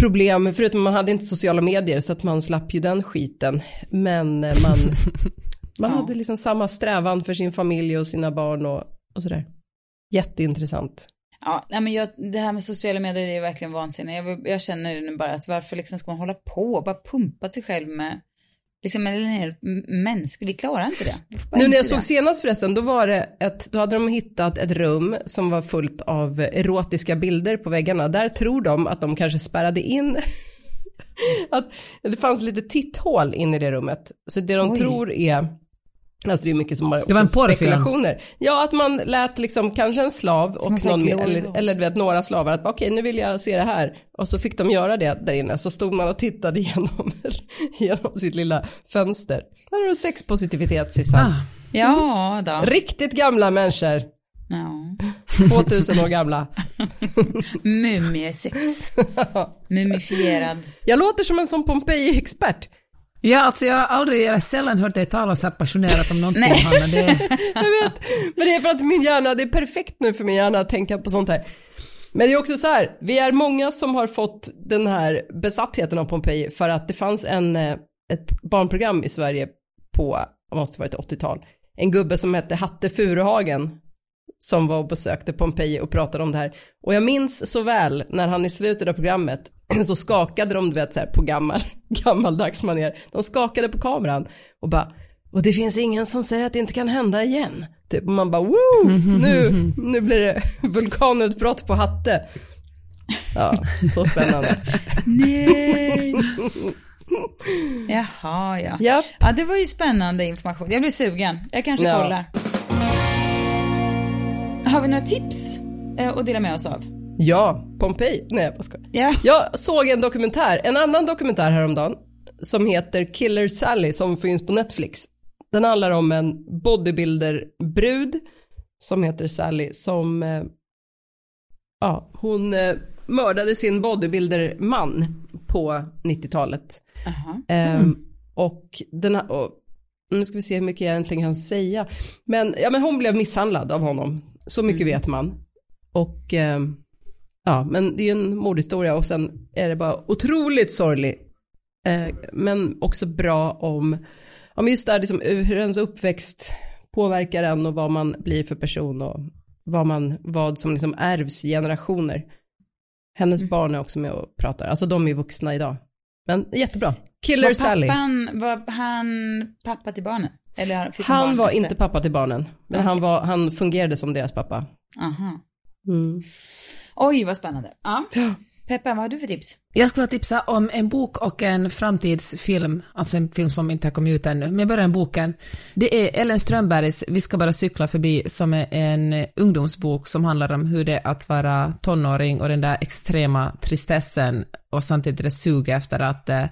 problem förutom man hade inte sociala medier så att man slapp ju den skiten. Men eh, man, man Ja. hade liksom samma strävan för sin familj och sina barn och, och sådär. Jätteintressant. Ja, nej, men jag, det här med sociala medier är verkligen vansinne. Jag, jag känner nu bara att varför liksom ska man hålla på och bara pumpa sig själv med, liksom en hel mänsklig, vi klarar inte det. Bara Nu när jag såg senast förresten, då var det ett, då hade de hittat ett rum som var fullt av erotiska bilder på väggarna. Där tror de att de kanske spärrade in, att det fanns lite titthål in i det rummet. Så det de Oj. tror är, alltså det är mycket som bara Det var en spekulationer. Ja, att man lät liksom kanske en slav Som och någon, eller, eller du vet några slavar, att okej nu vill jag se det här. Och så fick de göra det där inne, så stod man och tittade genom, genom sitt lilla fönster. Där har du sexpositivitet Sissan. Ah. Ja, då. Riktigt gamla människor, Ja. 2000 år gamla. Mumiesex. Mumifierad. Jag låter som en sån Pompeji-expert. Ja, alltså jag har aldrig, eller sällan hört dig tala så här passionerat om någonting, Nej. Hanna. Det, Jag vet, men det är för att min hjärna, det är perfekt nu för min hjärna att tänka på sånt här. Men det är också så här, vi är många som har fått den här besattheten av Pompeji för att det fanns en, eh, ett barnprogram i Sverige på, måste varit 80-tal, en gubbe som hette Hatte Furuhagen som var och besökte Pompeji och pratade om det här. Och jag minns så väl när han i slutet av programmet så skakade de, du vet så här på gammal, gammaldags manér. De skakade på kameran och bara, och det finns ingen som säger att det inte kan hända igen. Typ, och man bara, woo, nu, nu blir det vulkanutbrott på Hatte. Ja, så spännande. Nej. Jaha, ja. Ja, Ja, det var ju spännande information. Jag blir sugen. Jag kanske Ja. kollar. Har vi några tips eh, att dela med oss av? ja, Pompeji. Nej, jag bara skojar. Ja. Jag såg en dokumentär, en annan dokumentär häromdagen som heter Killer Sally som finns på Netflix. Den handlar om en bodybuilder-brud som heter Sally som, eh, ja, hon eh, mördade sin bodybuilder-man på 90-talet. Aha. Ehm, och den och, nu ska vi se hur mycket jag egentligen kan säga. Men, ja, men hon blev misshandlad av honom, så mycket vet man. Och ehm, ja, men det är en mordhistoria och sen är det bara otroligt sorglig. Eh, men också bra om, om just där liksom, hur ens uppväxt påverkar en och vad man blir för person och vad, man, vad som liksom ärvs generationer. Hennes barn är också med och pratar, alltså de är vuxna idag. Men jättebra. Killer Var Sally. pappan, var han pappa till barnen? Eller fick Han barn var efter? inte pappa till barnen, men han, var, han fungerade som deras pappa. Aha. Oj, vad spännande. Ja. Peppa, vad har du för tips? Jag skulle tipsa om en bok och en framtidsfilm, alltså en film som inte har kommit ut ännu, men jag börjar med boken. Det är Ellen Strömbergs Vi ska bara cykla förbi, som är en ungdomsbok som handlar om hur det är att vara tonåring och den där extrema tristessen och samtidigt det suget efter att eh,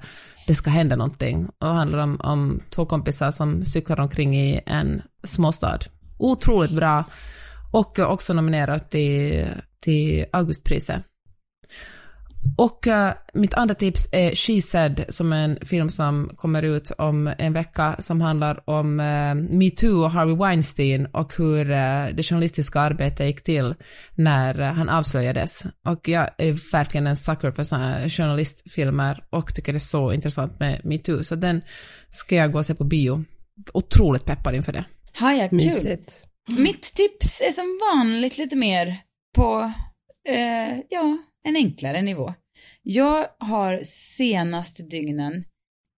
det ska hända någonting. Och handlar om, om två kompisar som cyklar omkring i en småstad. Otroligt bra och också nominerat till, till Augustpriset. Och eh, mitt andra tips är She Said, som är en film som kommer ut om en vecka, som handlar om uh, metoo och Harvey Weinstein och hur eh, det journalistiska arbetet gick till när han avslöjades. Och jag är verkligen en sucker för sådana journalistfilmer och tycker det är så intressant med metoo, så den ska jag gå och se på bio. Otroligt peppad inför det. Har jag kul? Mysigt. Mitt tips är som vanligt lite mer på, ja, en enklare nivå. Jag har senaste dygnen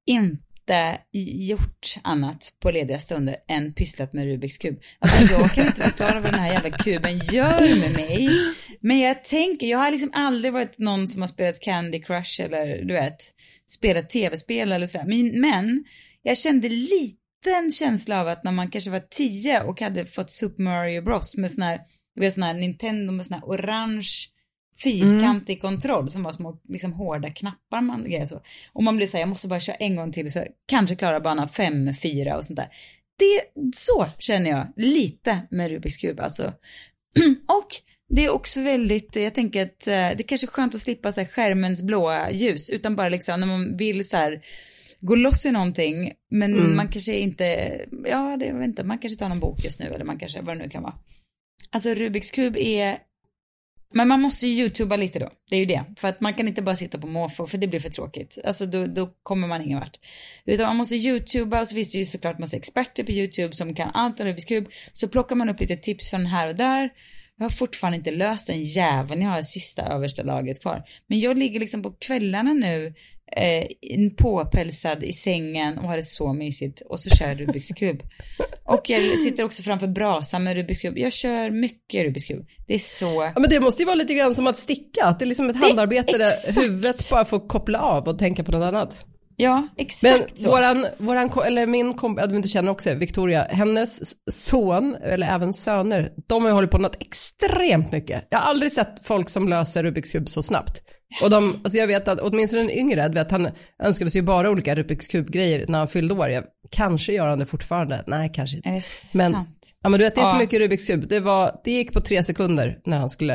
inte gjort annat på lediga stunder än pysslat med Rubiks kub. Alltså jag kan inte förklara vad den här jävla kuben gör med mig. Men jag tänker, jag har liksom aldrig varit någon som har spelat Candy Crush eller du vet, spelat tv-spel eller sådär. Men, men jag kände liten känsla av att när man kanske var tio och hade fått Super Mario Bros med sån här, vet sån här Nintendo med sån här orange fyrkantig kontroll som var små liksom hårda knappar man grejer så. Och man blir så här, jag måste bara köra en gång till så kanske klara bana fem, fyra och sånt där. Det, så känner jag lite med Rubiks kub alltså. och det är också väldigt, jag tänker att eh, det kanske är skönt att slippa så här skärmens blåa ljus utan bara liksom när man vill så här gå loss i någonting men man kanske inte, ja det vet inte, man kanske tar någon bok just nu eller man kanske, vad det nu kan vara. Alltså Rubiks kub är men man måste ju youtuba lite då, det är ju det. För att man kan inte bara sitta på måfå, för det blir för tråkigt. Alltså då, då kommer man ingen vart. Utan man måste youtuba, och så finns det ju såklart massa experter på youtube som kan allt om Rubiks kub. Så plockar man upp lite tips från här och där. Jag har fortfarande inte löst den jäveln, jag har sista översta laget kvar. Men jag ligger liksom på kvällarna nu, eh, påpälsad i sängen och har det så mysigt. Och så kör Rubiks kub. Och jag sitter också framför brasan med Rubiks kub. Jag kör mycket Rubiks kub. Det är så... Ja men det måste ju vara lite grann som att sticka, att det är liksom ett handarbete där exakt. huvudet bara får koppla av och tänka på något annat. Ja, Men exakt så. våran, våran, eller min kompis, du inte känner också, Victoria, hennes son, eller även söner, de har ju hållit på något extremt mycket. Jag har aldrig sett folk som löser Rubiks kub så snabbt. Och de, alltså jag vet att åtminstone den yngre, vet, han önskade sig ju bara olika Rubiks kub-grejer när han fyllde år. Jag, kanske gör han det fortfarande, nej kanske inte. Är det Men, sant? ja men du vet det är så Ja. mycket Rubiks kub, det, var, det gick på tre sekunder när han skulle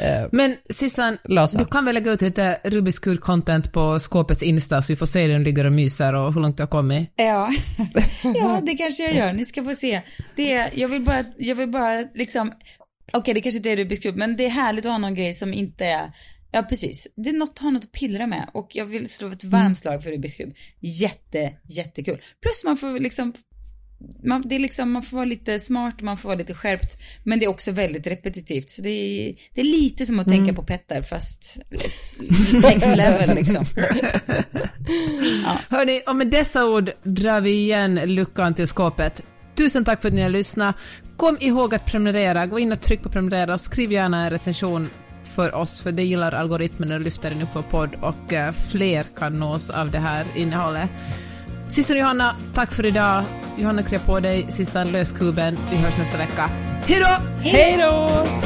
eh, Men Sissan, lösa. du kan väl lägga ut lite Rubiks kub-content på skåpets Insta så vi får se hur den ligger och myser och hur långt du har kommit. Ja. ja, det kanske jag gör. Ni ska få se. Det är, jag vill bara, jag vill bara liksom, okej det kanske inte är Rubiks kub, men det är härligt att ha någon grej som inte är, ja precis, det är något, ha något att pillra med och jag vill slå ett varmt slag för Rubiks kub. Jätte, jättekul. Plus man får liksom man, det är liksom, man får vara lite smart, man får vara lite skärpt, men det är också väldigt repetitivt. Så det är, det är lite som att tänka på Petter, fast next level liksom. Hörni, och med dessa ord drar vi igen luckan till skåpet. Tusen tack för att ni har lyssnat. Kom ihåg att prenumerera, gå in och tryck på prenumerera och skriv gärna en recension för oss, för det gillar algoritmen och lyfter den upp på podd och eh, fler kan nås av det här innehållet. Syster Johanna, tack för idag. Johanna, krya på dig. sista lös kuben. Vi hörs nästa vecka. Hej då! Hej då!